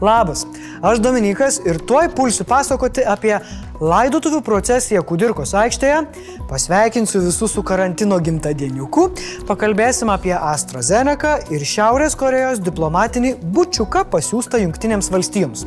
Labas, aš Dominikas ir tuoj pulsiu pasakoti apie laidotuvių procesiją Kudirkos aikštėje, pasveikinsiu visus su karantino gimtadieniuku, pakalbėsim apie AstraZeneca ir Šiaurės Korejos diplomatinį bučiuką pasiūstą Junktinėms valstijoms.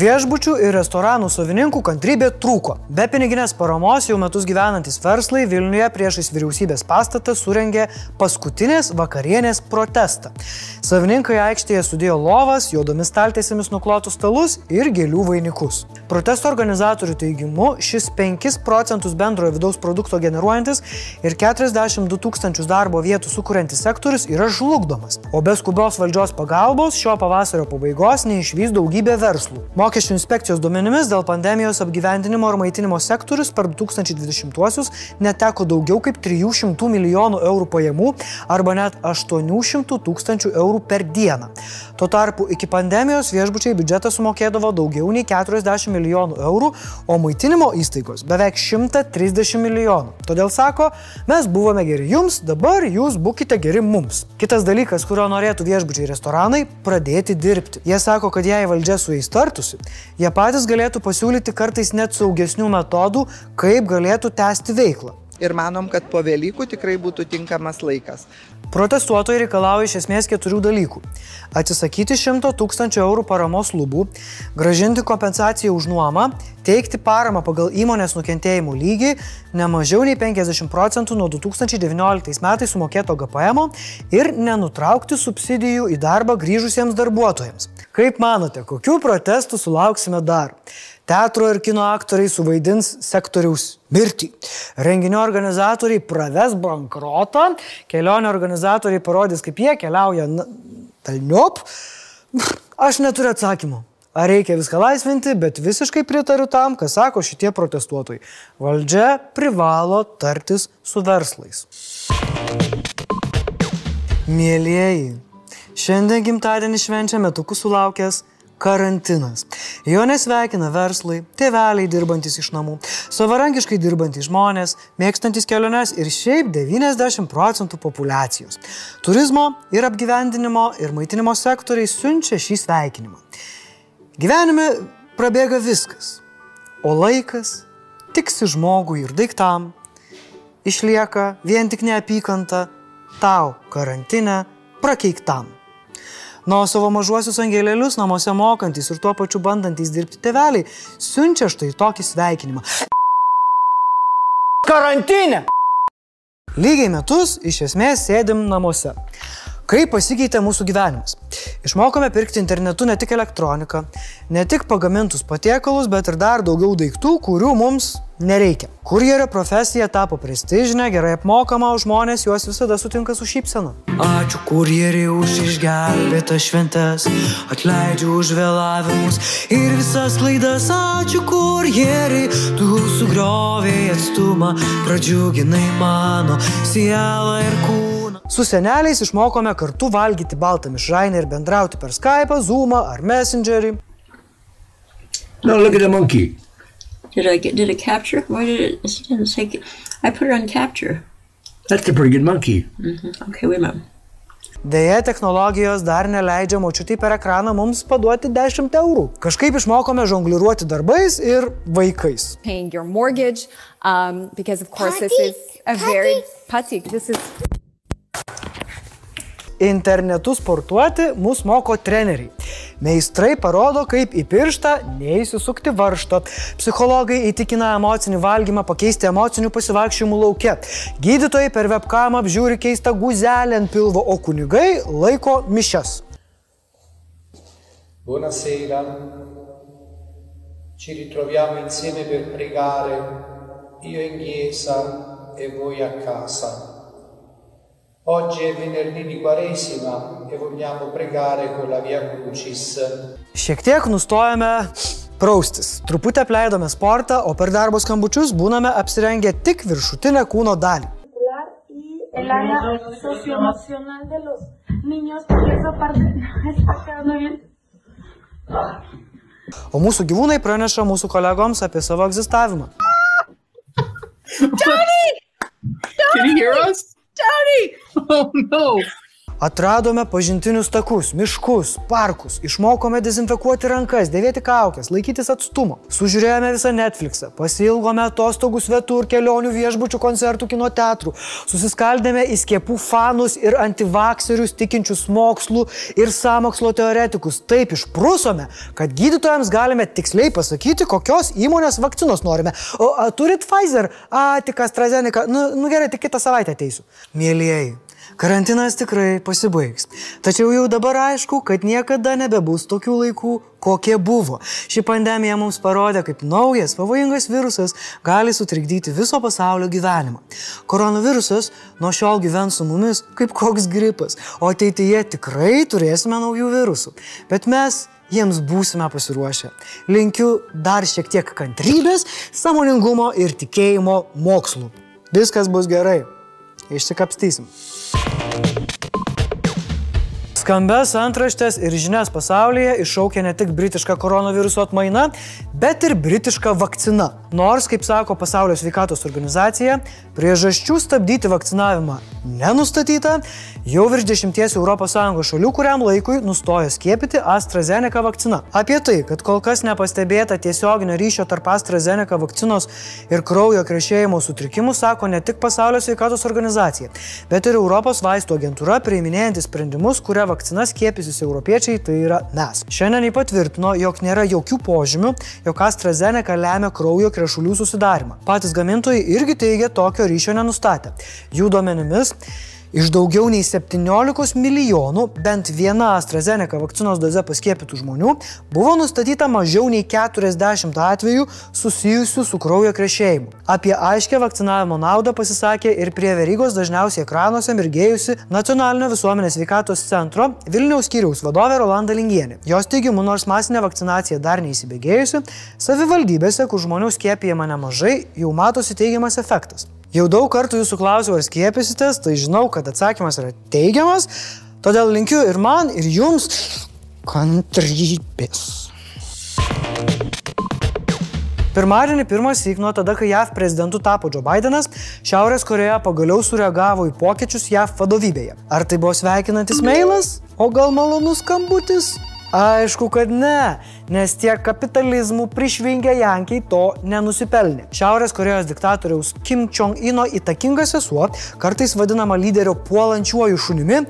Viešbučių ir restoranų savininkų kantrybė trūko. Be piniginės paramos jau metus gyvenantis verslai Vilniuje priešais vyriausybės pastatą surengė paskutinės vakarienės protestą. Savininkai aikštėje sudėjo lovas, juodomis staltėsėmis nuklotus stalus ir gėlių vainikus. Protesto organizatorių teigimu, šis 5 procentus bendrojo vidaus produkto generuojantis ir 42 tūkstančius darbo vietų sukūrentis sektorius yra žlugdomas. O be skubios valdžios pagalbos šio pavasario pabaigos neišvys daugybė verslų. Mokesčių inspekcijos duomenimis dėl pandemijos apgyvendinimo ir maitinimo sektorius per 2020-uosius neteko daugiau kaip 300 milijonų eurų pajamų arba net 800 tūkstančių eurų per dieną. Tuo tarpu iki pandemijos viešbučiai biudžetą sumokėdavo daugiau nei 40 milijonų eurų, o maitinimo įstaigos beveik 130 milijonų. Todėl sako, mes buvome geri jums, dabar jūs būkite geri mums. Kitas dalykas, kurio norėtų viešbučiai restoranai - pradėti dirbti. Jie sako, kad jei valdžia su jais tartusi, Jie patys galėtų pasiūlyti kartais net saugesnių metodų, kaip galėtų tęsti veiklą. Ir manom, kad po Velykų tikrai būtų tinkamas laikas. Protestuotojai reikalauja iš esmės keturių dalykų. Atsisakyti 100 tūkstančių eurų paramos lubų, gražinti kompensaciją už nuomą, teikti paramą pagal įmonės nukentėjimų lygį, ne mažiau nei 50 procentų nuo 2019 metais sumokėto GPM ir nenutraukti subsidijų į darbą grįžusiems darbuotojams. Kaip manote, kokių protestų sulauksime dar? Teatro ir kino aktoriai suvaidins sektoriaus mirtį. Renginio organizatoriai praves bankrotą, kelionio organizatoriai parodys, kaip jie keliauja talniop. Aš neturiu atsakymų. Ar reikia viską laisvinti, bet visiškai pritariu tam, ką sako šitie protestuotojai. Valdžia privalo tartis su verslais. Mėlyjeji, Šiandien gimtadienį švenčia metukų sulaukęs karantinas. Jo nesveikina verslai, tėveliai dirbantis iš namų, savarankiškai dirbantys žmonės, mėgstantis keliones ir šiaip 90 procentų populacijos. Turizmo ir apgyvendinimo ir maitinimo sektoriai siunčia šį sveikinimą. Gyvenime prabėga viskas, o laikas tiksi žmogui ir daiktam, išlieka vien tik neapykanta tau karantinę prakeiktam. Nuo savo mažuosius angelėlius namuose mokantis ir tuo pačiu bandantis dirbti teveliai siunčia štai tokį sveikinimą. Karantinė! Lygiai metus iš esmės sėdim namuose. Kaip pasikeitė mūsų gyvenimas? Išmokome pirkti internetu ne tik elektroniką, ne tik pagamintus patiekalus, bet ir dar daugiau daiktų, kurių mums nereikia. Kurjerio profesija tapo prestižinė, gerai apmokama, o žmonės juos visada sutinka su šypsena. Ačiū kurjeriai už išgelbėtą šventes, atleidžiu už vėlavimus ir visas klaidas. Ačiū kurjeriai, tu sugriovėjai atstumą, pradžiuginai mano sielą ir kūną. Su seneliais išmokome kartu valgyti baltą mišrainę ir bendrauti per Skype, Zoom ar Messengerį. No, look at the monkey. Did I get? Did it capture? Why did it? It didn't say. I put it on capture. That's a pretty good monkey. Mm-hmm. Okay, wait a minute. Deja, technologijos dar neleidžia močiutį per ekraną mums paduoti 10 eurų. Kažkaip išmokome žongliruoti darbais ir vaikais. Paying your mortgage, um, because of course this is a very putty. This is Internetu sportuoti mus moko treneriai. Meistrai parodo, kaip į pirštą neįsisukti varšto. Psichologai įtikina emocinį valgymą pakeisti emocinių pasivaikščiojimų laukia. Gydytojai per webkamą apžiūri keistą guzelę ant pilvo, o kunigai laiko mišes. Buonasera, ci ritroviamo insieme per pregare, io in chiesa e voi a casa. Oggi è venerdì di Quaresima e vogliamo pregare con la Via Crucis. Šiek tiek nustojame praustis, truputį apleidome sportą, o per darbo skambučius būname apsirengę tik viršutinę kūno dalį. O mūsų gyvūnai praneša mūsų kolegoms apie savo egzistavimą. Tony! Tony! Can you hear us? Tony! Oh no! Atradome pažintinius takus, miškus, parkus, išmokome dezinfekuoti rankas, dėvėti kaukės, laikytis atstumo. Sužiūrėjome visą Netflixą, pasilgome atostogų svetur, kelionių viešbučių, koncertų, kino teatrų, susiskaldėme į skiepų fanus ir antivakserius tikinčius mokslų ir samokslo teoretikus. Taip išprusome, kad gydytojams galime tiksliai pasakyti, kokios įmonės vakcinos norime. O a, turit Pfizer? A, tik AstraZeneca. Nu, nu gerai, tik kitą savaitę ateisiu. Mėlyjei. Karantinas tikrai pasibaigs. Tačiau jau dabar aišku, kad niekada nebebus tokių laikų, kokie buvo. Ši pandemija mums parodė, kaip naujas, pavojingas virusas gali sutrikdyti viso pasaulio gyvenimą. Koronavirusas nuo šiol gyvens su mumis kaip koks gripas, o ateityje tikrai turėsime naujų virusų. Bet mes jiems būsime pasiruošę. Linkiu dar šiek tiek kantrybės, samoningumo ir tikėjimo mokslų. Viskas bus gerai. Išsikapstysim. Skambes antraštės ir žinias pasaulyje iššaukė ne tik britiška koronaviruso atmaina, bet ir britiška vakcina. Nors, kaip sako Pasaulio sveikatos organizacija, priežasčių stabdyti vakcinavimą nenustatyta, jau virš dešimties ES šalių kuriam laikui nustojo skiepyti AstraZeneca vakcina. Apie tai, kad kol kas nepastebėta tiesioginio ryšio tarp AstraZeneca vakcinos ir kraujo krešėjimo sutrikimų, sako ne tik Pasaulio sveikatos organizacija, bet ir Europos vaistų agentūra priiminėjantis sprendimus, kuria vakcina skiepysis europiečiai, tai yra mes. Šiandien jį patvirtino, jog nėra jokių požymių, jog AstraZeneca lemia kraujo krešulių susidarimą. Patys gamintojai irgi teigia tokio ryšio nenustatę. Jų duomenimis Iš daugiau nei 17 milijonų bent viena AstraZeneca vakcinos doze paskiepytų žmonių buvo nustatyta mažiau nei 40 atvejų susijusių su kraujo krešėjimu. Apie aiškę vakcinavimo naudą pasisakė ir prie verygos dažniausiai ekranuose mirgėjusi Nacionalinio visuomenės sveikatos centro Vilniaus skyriaus vadovė Rolanda Lingienė. Jos teigimu, nors masinė vakcinacija dar neįsibėgėjusi, savivaldybėse, kur žmonių skiepijama nemažai, jau matosi teigiamas efektas. Jau daug kartų jūsų klausiau, ar skiepysitės, tai žinau, kad atsakymas yra teigiamas, todėl linkiu ir man, ir jums kantrybės. Pirmadienį pirmas syk nuo tada, kai JAV prezidentu tapo Joe Bidenas, Šiaurės Koreja pagaliau sureagavo į pokyčius JAV vadovybėje. Ar tai buvo sveikinantis mailas, o gal malonus skambutis? Aišku, kad ne, nes tiek kapitalizmų prišvingę Jankiai to nenusipelnė. Šiaurės Korejos diktatoriaus Kim Jong-ino įtakinga sesuo, kartais vadinama lyderio puolančiuoju šunimi,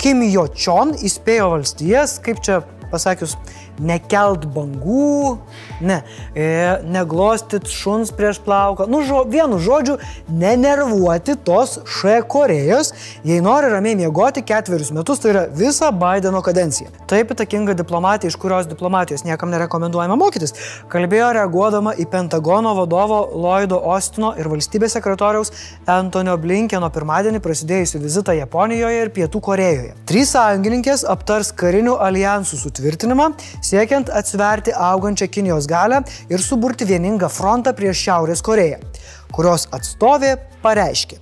Kim Jo-chon įspėjo valstijas, kaip čia pasakius, nekelt bangų, ne, e, neglostyt šuns prieš plauką. Nu, žo, vienu žodžiu, nenervuoti tos Š Korejos, jei nori ramiai miegoti ketverius metus, tai yra visą Bideno kadenciją. Taip įtakinga diplomatija, iš kurios diplomatijos niekam nerekomenduojama mokytis, kalbėjo reaguodama į Pentagono vadovo Lloydo Ostino ir valstybės sekretoriaus Antonio Blinkeno pirmadienį prasidėjusių vizitą Japonijoje ir Pietų Korejoje. Trys sąjungininkės aptars karinių alijansų sutvirtinimą, siekiant atsverti augančią Kinijos galę ir suburti vieningą frontą prieš Šiaurės Koreją, kurios atstovė pareiškė.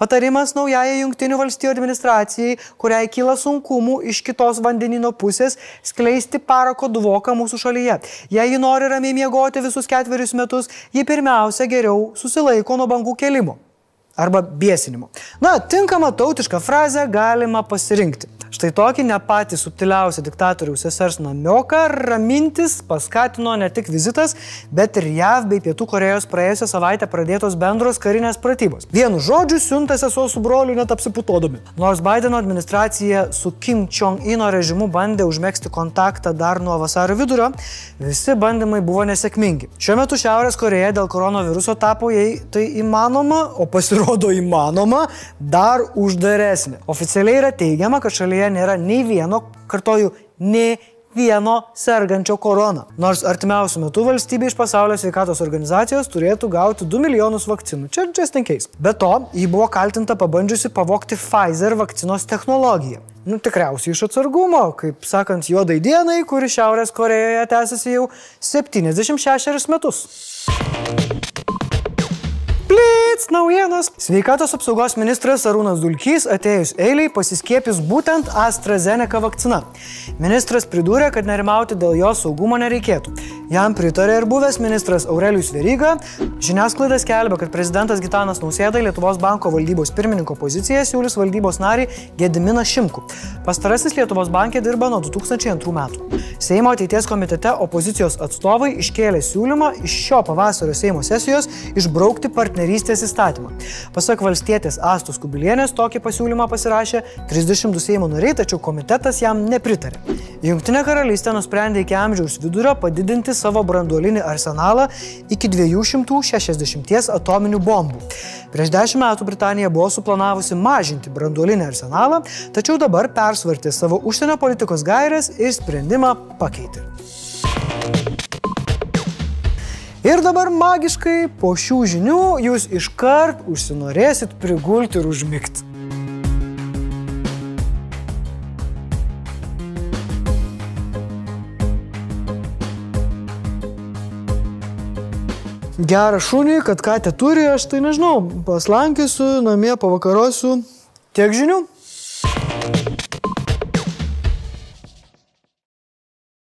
Patarimas naujajai Junktinių valstybių administracijai, kuriai kyla sunkumų iš kitos vandenino pusės, skleisti parako duvoką mūsų šalyje. Jei ji nori ramiai miegoti visus ketverius metus, ji pirmiausia geriau susilaiko nuo bangų kelimo arba bėsinimo. Na, tinkamą tautišką frazę galima pasirinkti. Štai tokį ne patį subtiliausią diktatoriaus sesers namioką ramintis paskatino ne tik vizitas, bet ir JAV bei Pietų Korejos praėjusią savaitę pradėtos bendros karinės pratybos. Vienu žodžiu, siuntė sesuo su broliu net apsiputodami. Nors Bideno administracija su Kim Jong-ino režimu bandė užmėgsti kontaktą dar nuo vasario vidurio, visi bandymai buvo nesėkmingi. Šiuo metu Šiaurės Koreja dėl koronaviruso tapo, jei tai įmanoma, o pasirodo įmanoma, dar uždaresnė. Oficialiai yra teigiama, kad šalyje nėra nei vieno, kartoju, nei vieno sergančio korona. Nors artimiausių metų valstybė iš pasaulio sveikatos organizacijos turėtų gauti 2 milijonus vakcinų. Čia just in case. Be to, ji buvo kaltinta pabandžiusi pavokti Pfizer vakcinos technologiją. Nu, tikriausiai iš atsargumo, kaip sakant, juodai dienai, kuri Šiaurės Korejoje tęsiasi jau 76 metus. Blitz naujienas. Sveikatos apsaugos ministras Arūnas Dulkys atėjus eiliai pasiskiepys būtent AstraZeneca vakcina. Ministras pridūrė, kad nerimauti dėl jo saugumo nereikėtų. Jam pritarė ir buvęs ministras Aurelijus Veryga. Žiniasklaida skelbia, kad prezidentas Gitanas Nausėda Lietuvos banko valdybos pirmininko poziciją siūlys valdybos narį Gediminą Šimku. Pastarasis Lietuvos bankė dirba nuo 2002 metų. Seimo ateities komitete opozicijos atstovai iškėlė siūlymą iš šio pavasario Seimo sesijos išbraukti partnerystės įstatymą. Pasak valstietės Astos Kubilienės, tokį pasiūlymą pasirašė 32 Seimo nariai, tačiau komitetas jam nepritarė. Junktinė karalystė nusprendė iki amžiaus vidurio padidinti savo branduolinį arsenalą iki 260 atominių bombų. Prieš dešimt metų Britanija buvo suplanavusi mažinti branduolinį arsenalą, tačiau dabar persvartė savo užsienio politikos gairės ir sprendimą pakeitė. Ir dabar magiškai po šių žinių jūs iškart užsinorėsit prigulti ir užmigti. Gerą šunį, kad katė turi, aš tai nežinau, paslankysiu, namie pavakarosiu. Tiek žinių.